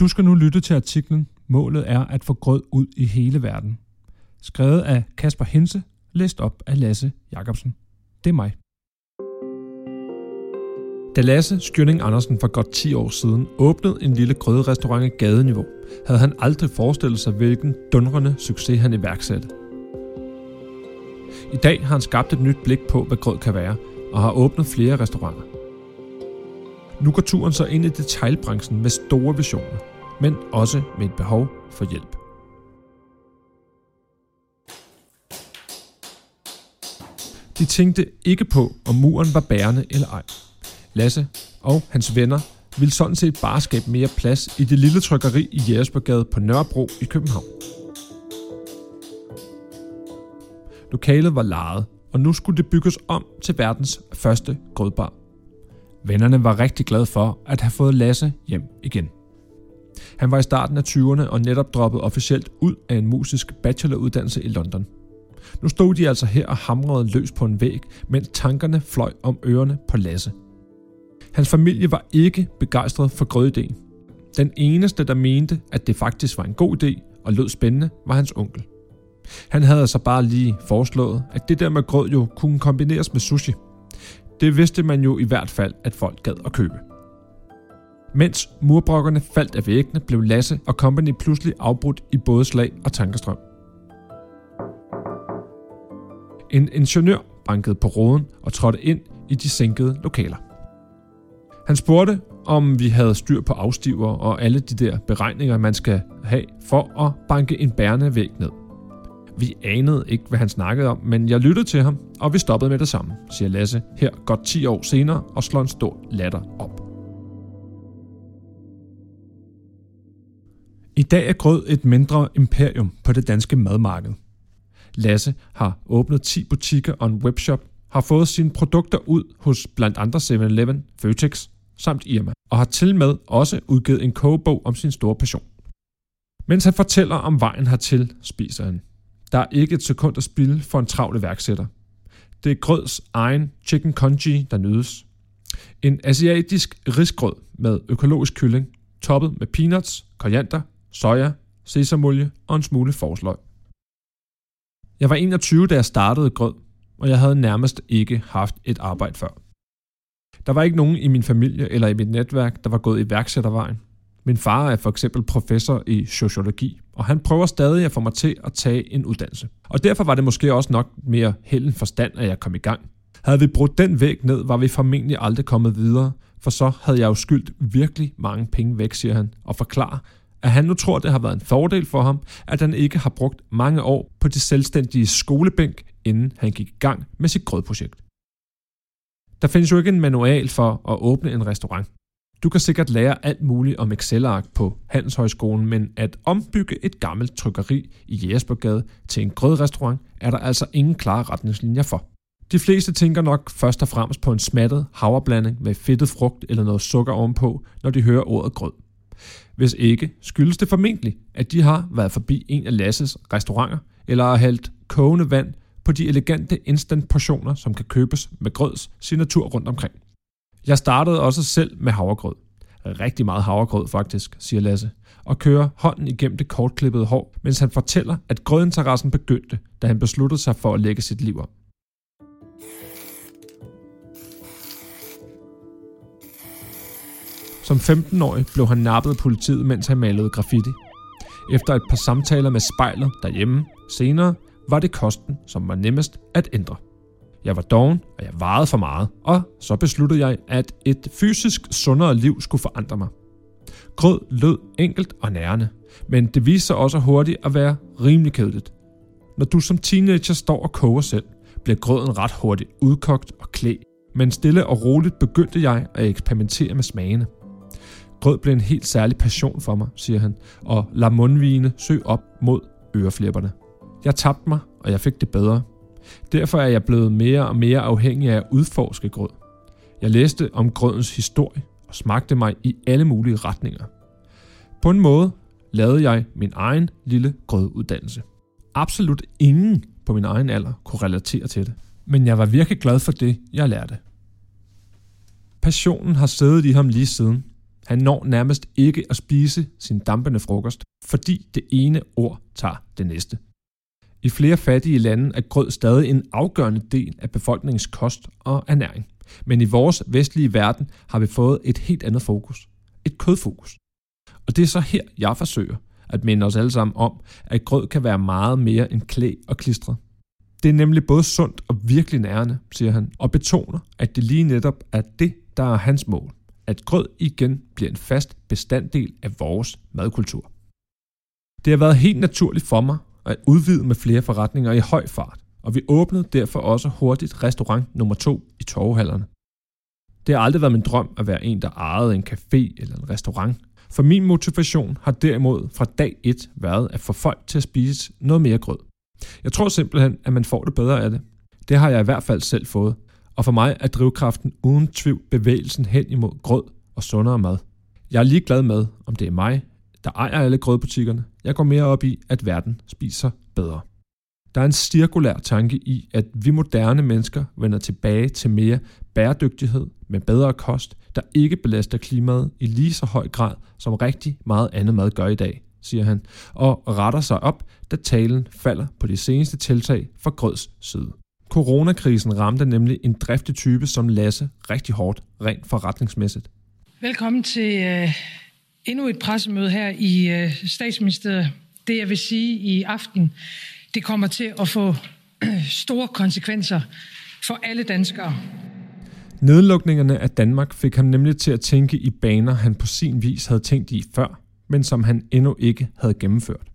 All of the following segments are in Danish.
Du skal nu lytte til artiklen Målet er at få grød ud i hele verden. Skrevet af Kasper Hense, læst op af Lasse Jacobsen. Det er mig. Da Lasse Skjønning Andersen for godt 10 år siden åbnede en lille grødrestaurant i gadeniveau, havde han aldrig forestillet sig, hvilken dundrende succes han iværksatte. I dag har han skabt et nyt blik på, hvad grød kan være, og har åbnet flere restauranter. Nu går turen så ind i detailbranchen med store visioner, men også med et behov for hjælp. De tænkte ikke på, om muren var bærende eller ej. Lasse og hans venner ville sådan set bare skabe mere plads i det lille trykkeri i Jægersborgade på Nørrebro i København. Lokalet var lejet, og nu skulle det bygges om til verdens første grødbar. Vennerne var rigtig glade for at have fået Lasse hjem igen. Han var i starten af 20'erne og netop droppet officielt ud af en musisk bacheloruddannelse i London. Nu stod de altså her og hamrede løs på en væg, mens tankerne fløj om ørerne på Lasse. Hans familie var ikke begejstret for grødideen. Den eneste, der mente, at det faktisk var en god idé og lød spændende, var hans onkel. Han havde altså bare lige foreslået, at det der med grød jo kunne kombineres med sushi. Det vidste man jo i hvert fald, at folk gad at købe. Mens murbrokkerne faldt af væggene, blev Lasse og company pludselig afbrudt i både slag og tankestrøm. En ingeniør bankede på roden og trådte ind i de sænkede lokaler. Han spurgte, om vi havde styr på afstiver og alle de der beregninger, man skal have for at banke en bærende væg ned. Vi anede ikke, hvad han snakkede om, men jeg lyttede til ham, og vi stoppede med det samme, siger Lasse her godt 10 år senere og slår en stor latter op. I dag er grød et mindre imperium på det danske madmarked. Lasse har åbnet 10 butikker og en webshop, har fået sine produkter ud hos blandt andre 7-Eleven, Føtex samt Irma, og har til med også udgivet en kogebog om sin store passion. Mens han fortæller om vejen hertil, spiser han. Der er ikke et sekund at spille for en travl iværksætter. Det er grøds egen chicken congee, der nydes. En asiatisk risgrød med økologisk kylling, toppet med peanuts, koriander, soja, sesamolie og en smule forsløg. Jeg var 21, da jeg startede grød, og jeg havde nærmest ikke haft et arbejde før. Der var ikke nogen i min familie eller i mit netværk, der var gået i. Min far er for eksempel professor i sociologi, og han prøver stadig at få mig til at tage en uddannelse. Og derfor var det måske også nok mere held end forstand, at jeg kom i gang. Havde vi brudt den væg ned, var vi formentlig aldrig kommet videre, for så havde jeg jo skyldt virkelig mange penge væk, siger han, og forklarer, at han nu tror, det har været en fordel for ham, at han ikke har brugt mange år på det selvstændige skolebænk, inden han gik i gang med sit grødprojekt. Der findes jo ikke en manual for at åbne en restaurant. Du kan sikkert lære alt muligt om Excel-ark på Handelshøjskolen, men at ombygge et gammelt trykkeri i Jægersborgade til en grødrestaurant er der altså ingen klare retningslinjer for. De fleste tænker nok først og fremmest på en smattet havreblanding med fedtet frugt eller noget sukker ovenpå, når de hører ordet grød. Hvis ikke, skyldes det formentlig, at de har været forbi en af Lasses restauranter, eller har hældt kogende vand på de elegante instant portioner, som kan købes med grøds signatur rundt omkring. Jeg startede også selv med havregrød. Rigtig meget havregrød faktisk, siger Lasse, og kører hånden igennem det kortklippede hår, mens han fortæller, at grødinteressen begyndte, da han besluttede sig for at lægge sit liv om. Som 15-årig blev han nappet af politiet, mens han malede graffiti. Efter et par samtaler med spejlet derhjemme senere, var det kosten, som var nemmest at ændre. Jeg var doven, og jeg varede for meget, og så besluttede jeg, at et fysisk sundere liv skulle forandre mig. Grød lød enkelt og nærende, men det viste sig også hurtigt at være rimelig kedeligt. Når du som teenager står og koger selv, bliver grøden ret hurtigt udkogt og klæ, men stille og roligt begyndte jeg at eksperimentere med smagene. Grød blev en helt særlig passion for mig, siger han, og lader mundvigene søge op mod øreflipperne. Jeg tabte mig, og jeg fik det bedre. Derfor er jeg blevet mere og mere afhængig af at udforske grød. Jeg læste om grødens historie og smagte mig i alle mulige retninger. På en måde lavede jeg min egen lille grøduddannelse. Absolut ingen på min egen alder kunne relatere til det. Men jeg var virkelig glad for det, jeg lærte. Passionen har siddet i ham lige siden. Han når nærmest ikke at spise sin dampende frokost, fordi det ene ord tager det næste. I flere fattige lande er grød stadig en afgørende del af befolkningens kost og ernæring. Men i vores vestlige verden har vi fået et helt andet fokus. Et kødfokus. Og det er så her, jeg forsøger at minde os alle sammen om, at grød kan være meget mere end klæ og klistret. Det er nemlig både sundt og virkelig nærende, siger han, og betoner, at det lige netop er det, der er hans mål. At grød igen bliver en fast bestanddel af vores madkultur. Det har været helt naturligt for mig at udvide med flere forretninger i høj fart, og vi åbnede derfor også hurtigt restaurant nummer to i torvehallerne. Det har aldrig været min drøm at være en, der ejede en café eller en restaurant, for min motivation har derimod fra dag 1 været at få folk til at spise noget mere grød. Jeg tror simpelthen, at man får det bedre af det. Det har jeg i hvert fald selv fået. Og for mig er drivkraften uden tvivl bevægelsen hen imod grød og sundere mad. Jeg er ligeglad med, om det er mig, der ejer alle grødbutikkerne. Jeg går mere op i, at verden spiser bedre. Der er en cirkulær tanke i, at vi moderne mennesker vender tilbage til mere bæredygtighed med bedre kost, der ikke belaster klimaet i lige så høj grad, som rigtig meget andet mad gør i dag, siger han, og retter sig op, da talen falder på de seneste tiltag fra Grøds side. Coronakrisen ramte nemlig en driftig type som Lasse rigtig hårdt, rent forretningsmæssigt. Velkommen til øh, endnu et pressemøde her i uh, statsministeriet. Det jeg vil sige i aften, det kommer til at få store konsekvenser for alle danskere. Nedlukningerne af Danmark fik ham nemlig til at tænke i baner, han på sin vis havde tænkt i før, men som han endnu ikke havde gennemført.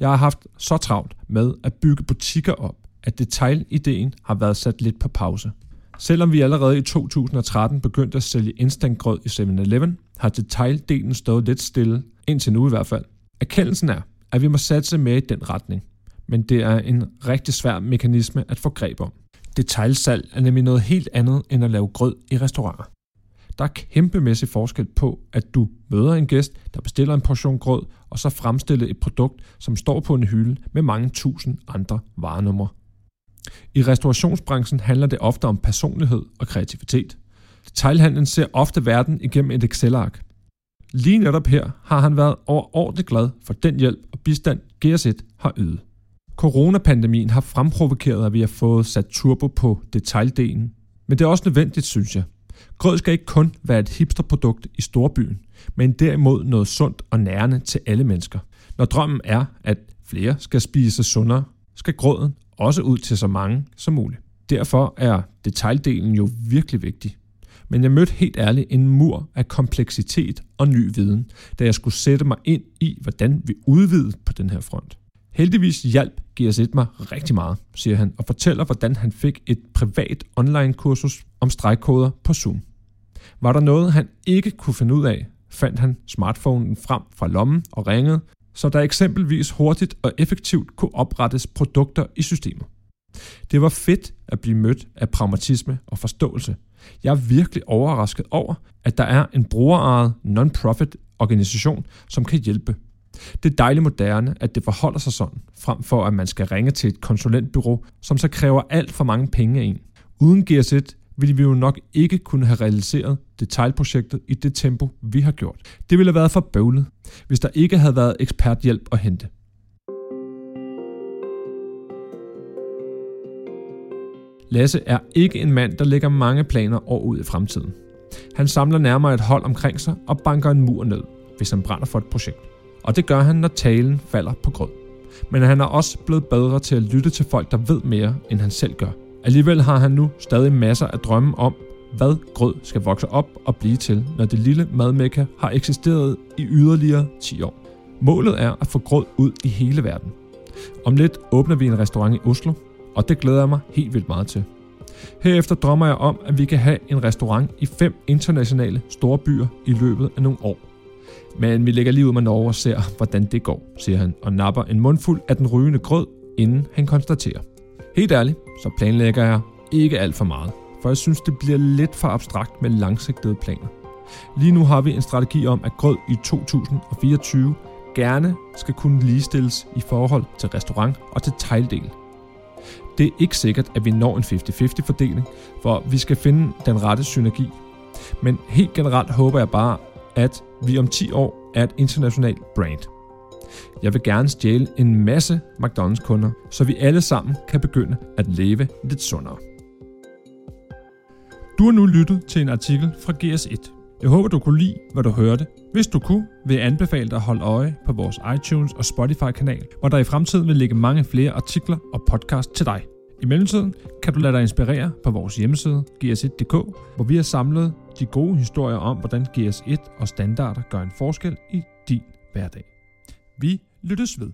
Jeg har haft så travlt med at bygge butikker op, at detaljideen har været sat lidt på pause. Selvom vi allerede i 2013 begyndte at sælge instantgrød i 7-Eleven, har detaildelen stået lidt stille, indtil nu i hvert fald. Erkendelsen er, at vi må satse mere i den retning, men det er en rigtig svær mekanisme at få greb om. Detailsalg er nemlig noget helt andet end at lave grød i restauranter. Der er kæmpemæssig forskel på, at du møder en gæst, der bestiller en portion grød, og så fremstille et produkt, som står på en hylde med mange tusind andre varenumre. I restaurationsbranchen handler det ofte om personlighed og kreativitet. Detailhandlen ser ofte verden igennem et Excel-ark. Lige netop her har han været overordentligt glad for den hjælp og bistand, GS1 har ydet. Coronapandemien har fremprovokeret, at vi har fået sat turbo på detaildelen. Men det er også nødvendigt, synes jeg. Grød skal ikke kun være et hipsterprodukt i storbyen, men derimod noget sundt og nærende til alle mennesker. Når drømmen er, at flere skal spise sundere, skal gråden også ud til så mange som muligt. Derfor er detaildelen jo virkelig vigtig. Men jeg mødte helt ærligt en mur af kompleksitet og ny viden, da jeg skulle sætte mig ind i, hvordan vi udvidede på den her front. Heldigvis hjalp GS1 mig rigtig meget, siger han, og fortæller, hvordan han fik et privat online-kursus om stregkoder på Zoom. Var der noget, han ikke kunne finde ud af, fandt han smartphonen frem fra lommen og ringede, så der eksempelvis hurtigt og effektivt kunne oprettes produkter i systemet. Det var fedt at blive mødt af pragmatisme og forståelse. Jeg er virkelig overrasket over, at der er en brugerejet non-profit organisation, som kan hjælpe det er dejligt moderne, at det forholder sig sådan, frem for at man skal ringe til et konsulentbyrå, som så kræver alt for mange penge af en. Uden GS1 ville vi jo nok ikke kunne have realiseret detaljprojektet i det tempo, vi har gjort. Det ville have været for bøvlet, hvis der ikke havde været eksperthjælp at hente. Lasse er ikke en mand, der lægger mange planer år ud i fremtiden. Han samler nærmere et hold omkring sig og banker en mur ned, hvis han brænder for et projekt og det gør han, når talen falder på grød. Men han er også blevet bedre til at lytte til folk, der ved mere, end han selv gør. Alligevel har han nu stadig masser af drømme om, hvad grød skal vokse op og blive til, når det lille madmekka har eksisteret i yderligere 10 år. Målet er at få grød ud i hele verden. Om lidt åbner vi en restaurant i Oslo, og det glæder jeg mig helt vildt meget til. Herefter drømmer jeg om, at vi kan have en restaurant i fem internationale store byer i løbet af nogle år. Men vi lægger lige ud med Norge og ser, hvordan det går, siger han, og napper en mundfuld af den rygende grød, inden han konstaterer. Helt ærligt, så planlægger jeg ikke alt for meget, for jeg synes, det bliver lidt for abstrakt med langsigtede planer. Lige nu har vi en strategi om, at grød i 2024 gerne skal kunne ligestilles i forhold til restaurant og til tegldel. Det er ikke sikkert, at vi når en 50-50 fordeling, for vi skal finde den rette synergi. Men helt generelt håber jeg bare, at vi om 10 år er et internationalt brand. Jeg vil gerne stjæle en masse McDonald's kunder, så vi alle sammen kan begynde at leve lidt sundere. Du har nu lyttet til en artikel fra GS1. Jeg håber, du kunne lide, hvad du hørte. Hvis du kunne, vil jeg anbefale dig at holde øje på vores iTunes og Spotify-kanal, hvor der i fremtiden vil ligge mange flere artikler og podcast til dig. I mellemtiden kan du lade dig inspirere på vores hjemmeside gs1.dk, hvor vi har samlet de gode historier om, hvordan GS1 og standarder gør en forskel i din hverdag. Vi lyttes ved.